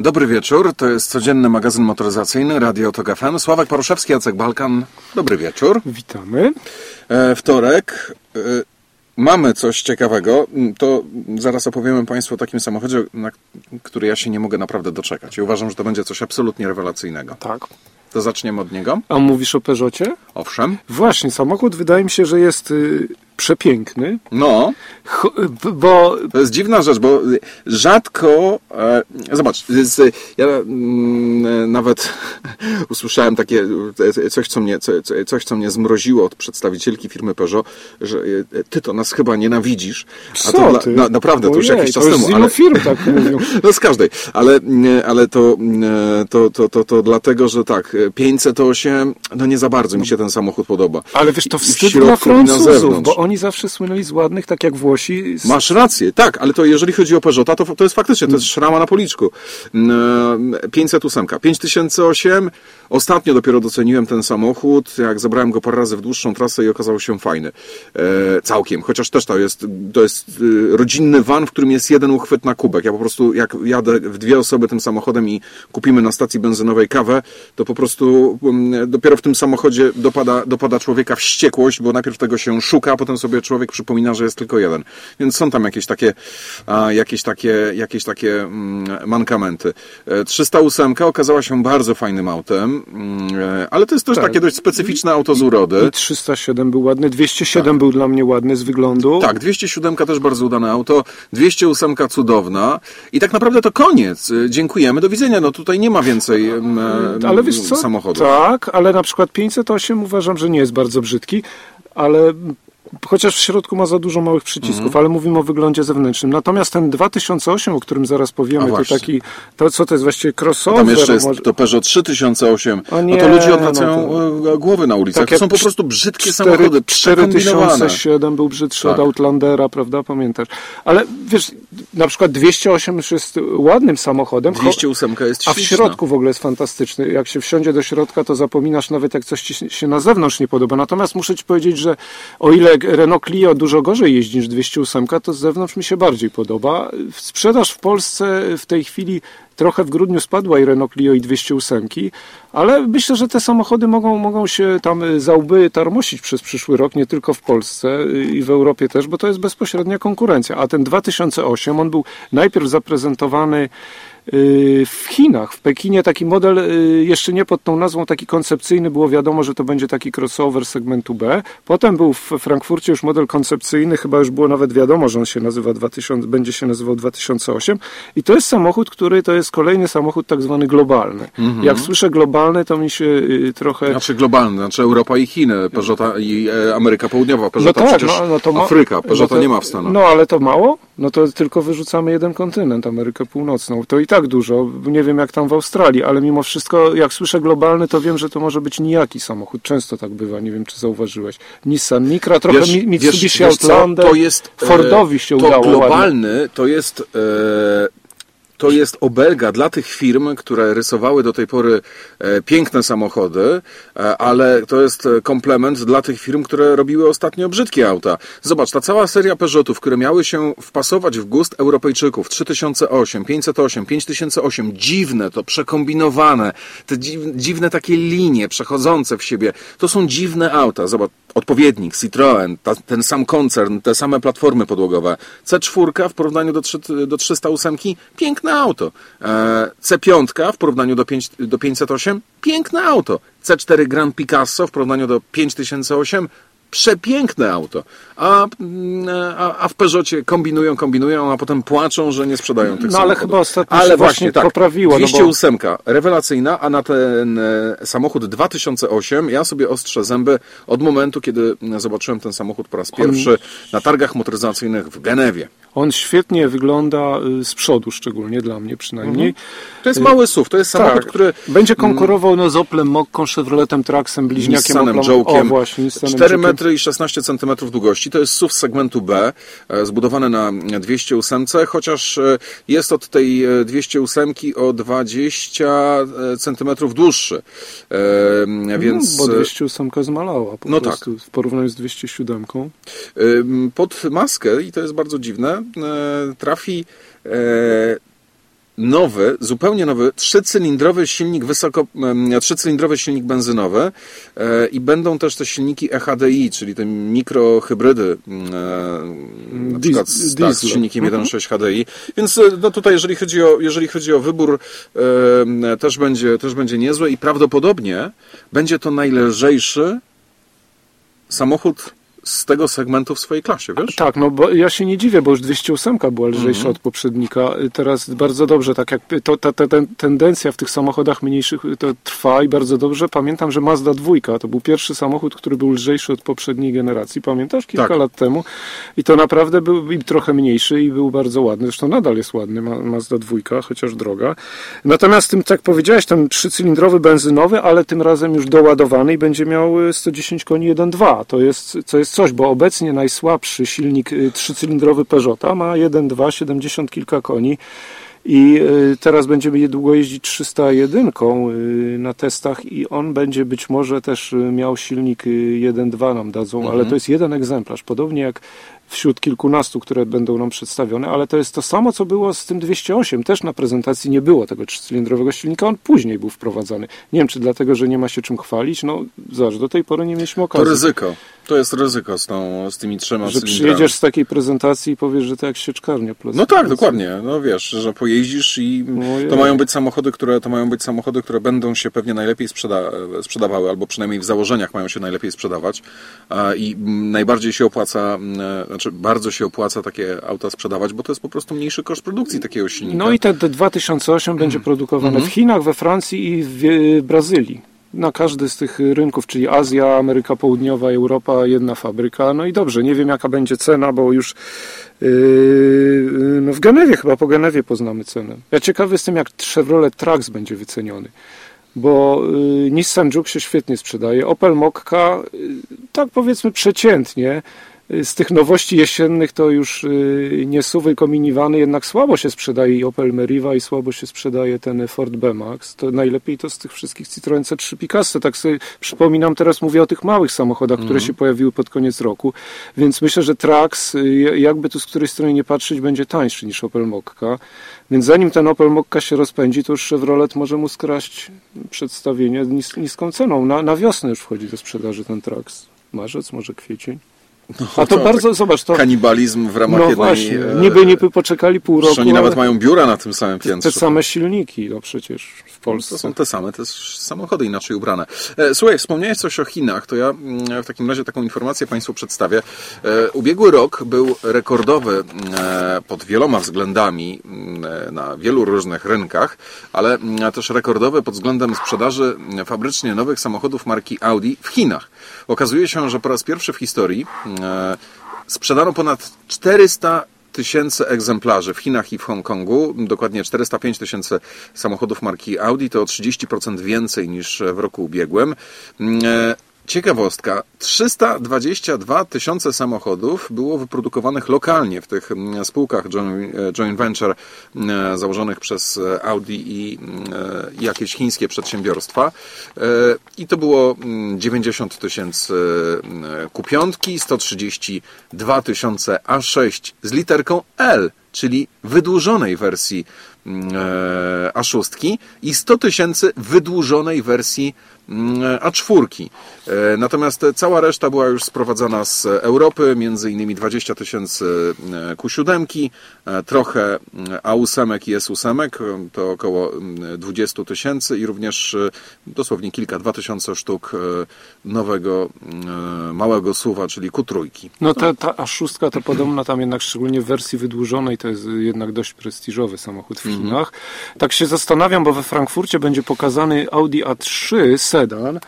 Dobry wieczór, to jest codzienny magazyn motoryzacyjny Radio Tok FM. Sławek Paruszewski, Jacek Balkan. Dobry wieczór. Witamy. E, wtorek. E, mamy coś ciekawego. To zaraz opowiemy Państwu o takim samochodzie, na który ja się nie mogę naprawdę doczekać. I uważam, że to będzie coś absolutnie rewelacyjnego. Tak. To zaczniemy od niego. A mówisz o Peugeotie? Owszem. Właśnie, samochód wydaje mi się, że jest y, przepiękny. No. Bo To jest dziwna rzecz, bo rzadko. E, zobacz, z, ja mm, nawet usłyszałem takie e, coś, co mnie, co, co- coś, co mnie zmroziło od przedstawicielki firmy Peugeot, że e, ty to nas chyba nienawidzisz. A co to dla- ty? na, naprawdę, to już Ojej, jakiś czas to już temu. z ilu firm tak mówią. No z każdej, ale, ale to, to, to, to, to dlatego, że tak, 508, no nie za bardzo mi się ten samochód podoba. Ale wiesz, to wstyd dla Francuzów, bo oni zawsze słynęli z ładnych, tak jak Włosi. Z... Masz rację, tak, ale to jeżeli chodzi o Peugeota, to, to jest faktycznie, to jest szrama na policzku. Mm, 508, 5008, ostatnio dopiero doceniłem ten samochód, jak zabrałem go parę razy w dłuższą trasę i okazał się fajny. E, całkiem, chociaż też to jest, to jest y, rodzinny van, w którym jest jeden uchwyt na kubek. Ja po prostu, jak jadę w dwie osoby tym samochodem i kupimy na stacji benzynowej kawę, to po prostu mm, dopiero w tym samochodzie dopada, dopada człowieka wściekłość, bo najpierw tego się szuka, a potem sobie człowiek przypomina, że jest tylko jeden. Więc są tam jakieś takie, jakieś takie, jakieś takie mm, mankamenty. E, 308 okazała się bardzo fajnym autem, mm, e, ale to jest też Tak. takie dość specyficzne auto z urody. I 307 był ładny, 207 był dla mnie ładny z wyglądu. Tak, 207 też bardzo udane auto, 208 cudowna i tak naprawdę to koniec. E, Dziękujemy, do widzenia. No tutaj nie ma więcej e, Ale wiesz co? samochodów. Tak, ale na przykład 508 uważam, że nie jest bardzo brzydki, ale chociaż w środku ma za dużo małych przycisków, Mhm. ale mówimy o wyglądzie zewnętrznym. Natomiast ten 2008, o którym zaraz A powiemy, to taki, to co to jest właściwie crossover? Tam jeszcze jest może- to Peugeot 3008. O no nie, to ludzie odwracają no głowy na ulicach. Tak to są po prostu brzydkie cztery- samochody, przekombinowane. 4007 był brzydszy od Tak. Outlandera, prawda? Pamiętasz? Ale wiesz, na przykład 208 już jest ładnym samochodem. cho- 208 jest A w śliczna. środku w ogóle jest fantastyczny. Jak się wsiądzie do środka, to zapominasz nawet, jak coś ci się na zewnątrz nie podoba. Natomiast muszę ci powiedzieć, że o ile Renault Clio dużo gorzej jeździ niż 208, to z zewnątrz mi się bardziej podoba. Sprzedaż w Polsce w tej chwili trochę w grudniu spadła i Renault Clio i 208, ale myślę, że te samochody mogą, mogą się tam y, za łby tarmosić przez przyszły rok, nie tylko w Polsce y, i w Europie też, bo to jest bezpośrednia konkurencja. A ten 2008, on był najpierw zaprezentowany w Chinach, w Pekinie taki model y, jeszcze nie pod tą nazwą, taki koncepcyjny, było wiadomo, że to będzie taki crossover segmentu B. Potem był w Frankfurcie już model koncepcyjny, chyba już było nawet wiadomo, że on się nazywa 2000, będzie się nazywał 2008 i to jest samochód, który to jest kolejny samochód tak zwany globalny. Jak słyszę globalny, to mi się y, trochę... Znaczy globalny, znaczy Europa i Chiny, Peugeota i e, Ameryka Południowa. Peugeota tak, przecież no, no ma- Afryka, Peugeota no to- nie ma w Stanach. No ale to mało? No to tylko wyrzucamy jeden kontynent, Amerykę Północną. To i tak dużo. Nie wiem jak tam w Australii, ale mimo wszystko, jak słyszę globalny, to wiem, że to może być nijaki samochód. Często tak bywa, nie wiem czy zauważyłeś. Nissan Micra, trochę Wiesz- Mi- Mitsubishi wiesz- wiesz? Outlander. To jest, e, Fordowi się to udało ładnie. globalny, to jest... To jest obelga dla tych firm, które rysowały do tej pory e, piękne samochody, e, ale to jest e, komplement dla tych firm, które robiły ostatnio brzydkie auta. Zobacz, ta cała seria Peugeotów, które miały się wpasować w gust Europejczyków, 3008, 508, 5008, dziwne to, przekombinowane, te dziw, dziwne takie linie przechodzące w siebie, to są dziwne auta. Zobacz, odpowiednik, Citroën, ta, ten sam koncern, te same platformy podłogowe. C4 w porównaniu do, trzy- do 308, piękne auto. E, C5 w porównaniu do, 5, do 508, piękne auto. C4 Grand Picasso w porównaniu do 5008, przepiękne auto. A, mm, a, a w Peugeotie kombinują, kombinują, a potem płaczą, że nie sprzedają tych No, ale samochodów. chyba ostatnio Ale właśnie tak, poprawiło, no bo- 208 rewelacyjna, a na ten e, samochód 2008 ja sobie ostrzę zęby od momentu, kiedy zobaczyłem ten samochód po raz pierwszy na targach motoryzacyjnych w Genewie. On świetnie wygląda y, z przodu, szczególnie dla mnie przynajmniej. To jest mały SUV, to jest samochód, Tak. który Będzie konkurował no, z Oplem Mokką, Chevroletem Traxem, bliźniakiem Nissanem Opla. Joke'iem. O właśnie, Nissanem 4 Joke'iem. Metry i 16 centymetrów długości. To jest SUV segmentu B, e, zbudowany na 208, chociaż e, jest od tej e, 208 o 20 e, centymetrów dłuższy. E, Więc No, bo 208 zmalała po No prostu w porównaniu z 207. Ym, pod maskę, i to jest bardzo dziwne, e, trafi e, nowy, zupełnie nowy, trzycylindrowy silnik wysoko, trzycylindrowy silnik benzynowy e, i będą też te silniki EHDI, czyli te mikrohybrydy e, na przykład z, tak, z silnikiem 1.6 HDI. Więc e, no tutaj jeżeli chodzi o, jeżeli chodzi o wybór też, będzie, też będzie niezłe i prawdopodobnie będzie to najlżejszy samochód z tego segmentu w swojej klasie, wiesz? Tak, no bo ja się nie dziwię, bo już 208 była lżejsza Mhm. od poprzednika. Teraz bardzo dobrze, tak jak to, ta, ta, ten, tendencja w tych samochodach mniejszych to trwa i bardzo dobrze. Pamiętam, że Mazda 2 to był pierwszy samochód, który był lżejszy od poprzedniej generacji. Pamiętasz? Kilka Tak. lat temu. I to naprawdę był i trochę mniejszy i był bardzo ładny. Zresztą nadal jest ładny Ma- Mazda 2, chociaż droga. Natomiast tym, tak powiedziałeś, ten trzycylindrowy benzynowy, ale tym razem już doładowany i będzie miał y, 110 koni 1.2. To jest, to jest coś, bo obecnie najsłabszy silnik y, trzycylindrowy Peugeota ma 1.2, 70 kilka koni. I y, teraz będziemy niedługo jeździć 301 y, na testach i on będzie być może też miał silnik y, 1.2 nam dadzą, ale to jest jeden egzemplarz, podobnie jak wśród kilkunastu, które będą nam przedstawione, ale to jest to samo, co było z tym 208. Też na prezentacji nie było tego trzycylindrowego silnika, on później był wprowadzany. Nie wiem, czy dlatego, że nie ma się czym chwalić, no zobacz, do tej pory nie mieliśmy To okazji. ryzyko. To jest ryzyko z, tą, z tymi trzema Że cylindrami. przyjedziesz z takiej prezentacji i powiesz, że to jak sieczkarnia. No tak, dokładnie. No wiesz, że pojeździsz i Ojej. to mają być samochody, które to mają być samochody, które będą się pewnie najlepiej sprzeda sprzedawały, albo przynajmniej w założeniach mają się najlepiej sprzedawać. I mm, najbardziej się opłaca, mm, znaczy bardzo się opłaca takie auta sprzedawać, bo to jest po prostu mniejszy koszt produkcji takiego silnika. No i te, te 2008 Mhm. będzie produkowane w Chinach, we Francji i w Brazylii. Na każdy z tych rynków, czyli Azja, Ameryka Południowa, Europa, jedna fabryka. No i dobrze, nie wiem jaka będzie cena, bo już yy, no w Genewie chyba, po Genewie poznamy cenę. Ja ciekawy jestem, jak Chevrolet Trax będzie wyceniony. Bo y, Nissan Juke się świetnie sprzedaje. Opel Mokka, y, tak powiedzmy przeciętnie. Y, Z tych nowości jesiennych to już y, nie suwy kominivany, jednak słabo się sprzedaje i Opel Meriva i słabo się sprzedaje ten Ford B-Max. To najlepiej to z tych wszystkich Citroen C3 Picasso. Tak sobie przypominam, teraz mówię o tych małych samochodach, które się pojawiły pod koniec roku. Więc myślę, że Trax, y, jakby tu z której strony nie patrzeć, będzie tańszy niż Opel Mokka. Więc zanim ten Opel Mokka się rozpędzi, to już Chevrolet może mu skraść przedstawienie nis, niską ceną. Na, na wiosnę już wchodzi do sprzedaży ten Trax. Marzec, może kwiecień. A to to bardzo, zobacz, to... Kanibalizm w ramach No jednej... właśnie, e, niby nie poczekali pół roku, oni nawet mają biura na tym samym te piętrze. same silniki, no przecież w Polsce. To są te same, te samochody inaczej ubrane. E, Słuchaj, wspomniałeś coś o Chinach, to ja mm, w takim razie taką informację Państwu przedstawię. E, Ubiegły rok był rekordowy pod wieloma względami mm, na wielu różnych rynkach, ale mm, też rekordowy pod względem sprzedaży fabrycznie nowych samochodów marki Audi w Chinach. Okazuje się, że po raz pierwszy w historii sprzedano ponad 400 tysięcy egzemplarzy w Chinach i w Hongkongu, dokładnie 405 tysięcy samochodów marki Audi, to o 30% więcej niż w roku ubiegłym. Ciekawostka, 322 tysiące samochodów było wyprodukowanych lokalnie w tych mm, spółkach joint, e, venture e, założonych przez e, Audi i jakieś chińskie przedsiębiorstwa. I to było mm, 90 tysięcy e, kupiątki, 132 tysiące A6 z literką L, czyli wydłużonej wersji mm, e, A6 i 100 tysięcy wydłużonej wersji mm, A4. E, Natomiast cała reszta była już sprowadzana z Europy, między innymi 20 tysięcy e, Q7, e, trochę mm, A8 i S8, e, to około mm, 20 tysięcy i również dosłownie kilka, dwa tysiące sztuk nowego mm, małego suwa, czyli Q3. No ta, ta A6 to podobno tam jednak szczególnie w wersji wydłużonej to jest jednak dość prestiżowy samochód w Mhm. Chinach. Tak się zastanawiam, bo we Frankfurcie będzie pokazany Audi A3 sedan.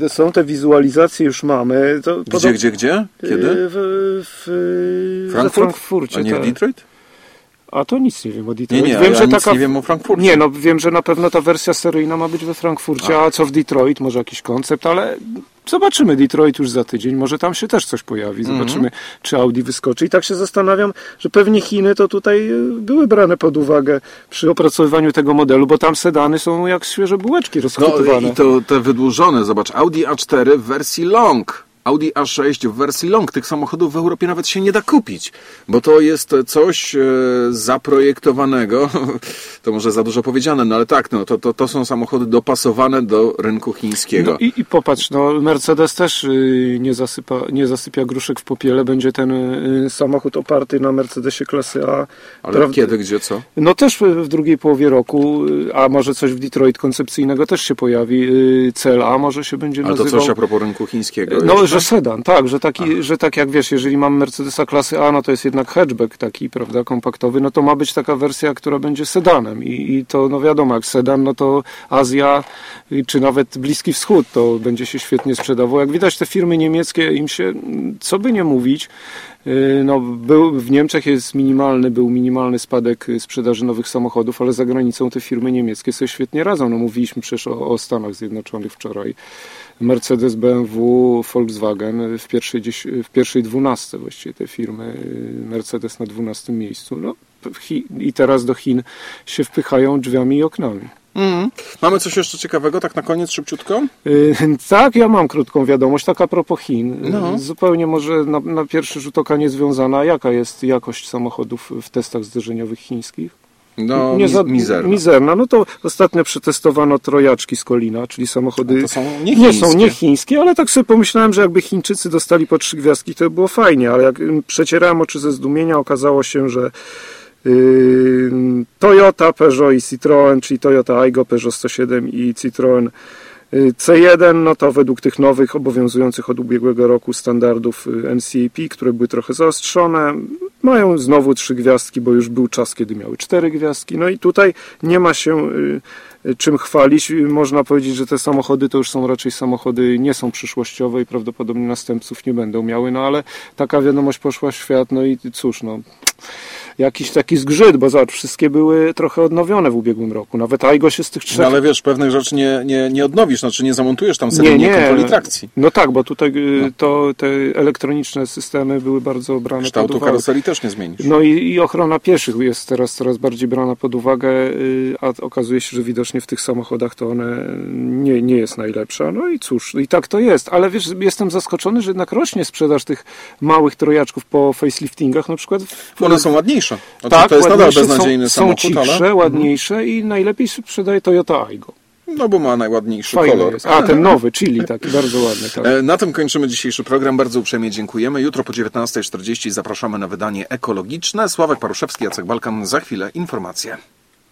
To są te wizualizacje już mamy. To Gdzie, gdzie, gdzie? Kiedy? W, w, we Frankfurt? Frankfurcie. A nie w tak. Detroit? A to nic nie wiem o Nie, Detroit. nie, wiem, ja że taka... nie wiem o Frankfurcie. Nie, no wiem, że na pewno ta wersja seryjna ma być we Frankfurcie, a, co w Detroit, może jakiś koncept, ale zobaczymy Detroit już za tydzień, może tam się też coś pojawi, Mhm. zobaczymy, czy Audi wyskoczy. I tak się zastanawiam, że pewnie Chiny to tutaj y, były brane pod uwagę przy opracowywaniu tego modelu, bo tam sedany są jak świeże bułeczki No rozchwytywane. i to te wydłużone, zobacz, Audi A4 w wersji long. Audi A6 w wersji long. Tych samochodów w Europie nawet się nie da kupić, bo to jest coś e, zaprojektowanego, to może za dużo powiedziane, no ale tak, no, to, to, to są samochody dopasowane do rynku chińskiego. No i, i popatrz, no Mercedes też y, nie, zasypa, nie zasypia gruszek w popiele, będzie ten y, samochód oparty na Mercedesie klasy A. ale Prawda- kiedy, gdzie, co? No też w drugiej połowie roku, y, a może coś w Detroit koncepcyjnego też się pojawi. y, CLA może się będzie Ale to nazywał. coś a propos rynku chińskiego. No? Że sedan, tak, że taki, że tak jak wiesz, jeżeli mam Mercedesa klasy A, no to jest jednak hatchback taki, prawda, kompaktowy, no to ma być taka wersja, która będzie sedanem i, i to, no wiadomo, jak sedan, no to Azja czy nawet Bliski Wschód to będzie się świetnie sprzedawał. Jak widać te firmy niemieckie, im się, co by nie mówić, y, no, był, w Niemczech jest minimalny, był minimalny spadek sprzedaży nowych samochodów, ale za granicą te firmy niemieckie sobie świetnie radzą. No, mówiliśmy przecież o, o Stanach Zjednoczonych wczoraj. Mercedes, BMW, Volkswagen w pierwszej, w pierwszej dwunastce właściwie te firmy, Mercedes na dwunastym miejscu. No, I teraz do Chin się wpychają drzwiami i oknami. Mhm. Mamy coś jeszcze ciekawego, tak na koniec, szybciutko? Yy, Tak, ja mam krótką wiadomość, tak a propos Chin. No. Yy, Zupełnie może na, na pierwszy rzut oka niezwiązana. Jaka jest jakość samochodów w testach zderzeniowych chińskich? No, Nie za- mizerna. Mizerna. No to ostatnio przetestowano trojaczki z Kolina, czyli samochody... To są nie nie są nie chińskie, ale tak sobie pomyślałem, że jakby Chińczycy dostali po trzy gwiazdki, to by było fajnie, ale jak ym, przecierałem oczy ze zdumienia, okazało się, że yy, Toyota, Peugeot i Citroën, czyli Toyota Aygo, Peugeot 107 i Citroën yy, C1, no to według tych nowych, obowiązujących od ubiegłego roku standardów yy, NCAP, które były trochę zaostrzone, mają znowu trzy gwiazdki, bo już był czas, kiedy miały cztery gwiazdki. No i tutaj nie ma się y, y, czym chwalić. Można powiedzieć, że te samochody to już są raczej samochody, nie są przyszłościowe i prawdopodobnie następców nie będą miały, no ale taka wiadomość poszła w świat, no i cóż, no jakiś taki zgrzyt, bo zobacz, wszystkie były trochę odnowione w ubiegłym roku. Nawet Aigo się z tych trzech No ale wiesz, pewnych rzeczy nie, nie, nie odnowisz, znaczy nie zamontujesz tam seryjnie kontroli trakcji. No tak, bo tutaj y, to te elektroniczne systemy były bardzo brane pod Kształtu uwagę. karoserii też nie zmienisz. No i, i ochrona pieszych jest teraz coraz bardziej brana pod uwagę, y, a okazuje się, że widocznie w tych samochodach to one nie, nie jest najlepsza. No i cóż, i tak to jest. Ale wiesz, jestem zaskoczony, że jednak rośnie sprzedaż tych małych trojaczków po faceliftingach, na przykład. W, One są ładniejsze. Znaczy, tak, to jest nadal ładniejsze, beznadziejny są, samochód, są cichsze, ale ładniejsze i najlepiej sprzedaje Toyota Aygo. no bo ma najładniejszy Fajny kolor. jest. A, ten nowy, chili taki, bardzo ładny. Tak. E, Na tym kończymy dzisiejszy program. Bardzo uprzejmie dziękujemy. Jutro po 19.40 zapraszamy na wydanie ekologiczne. Sławek Paruszewski, Jacek Balkan. Za chwilę informacje.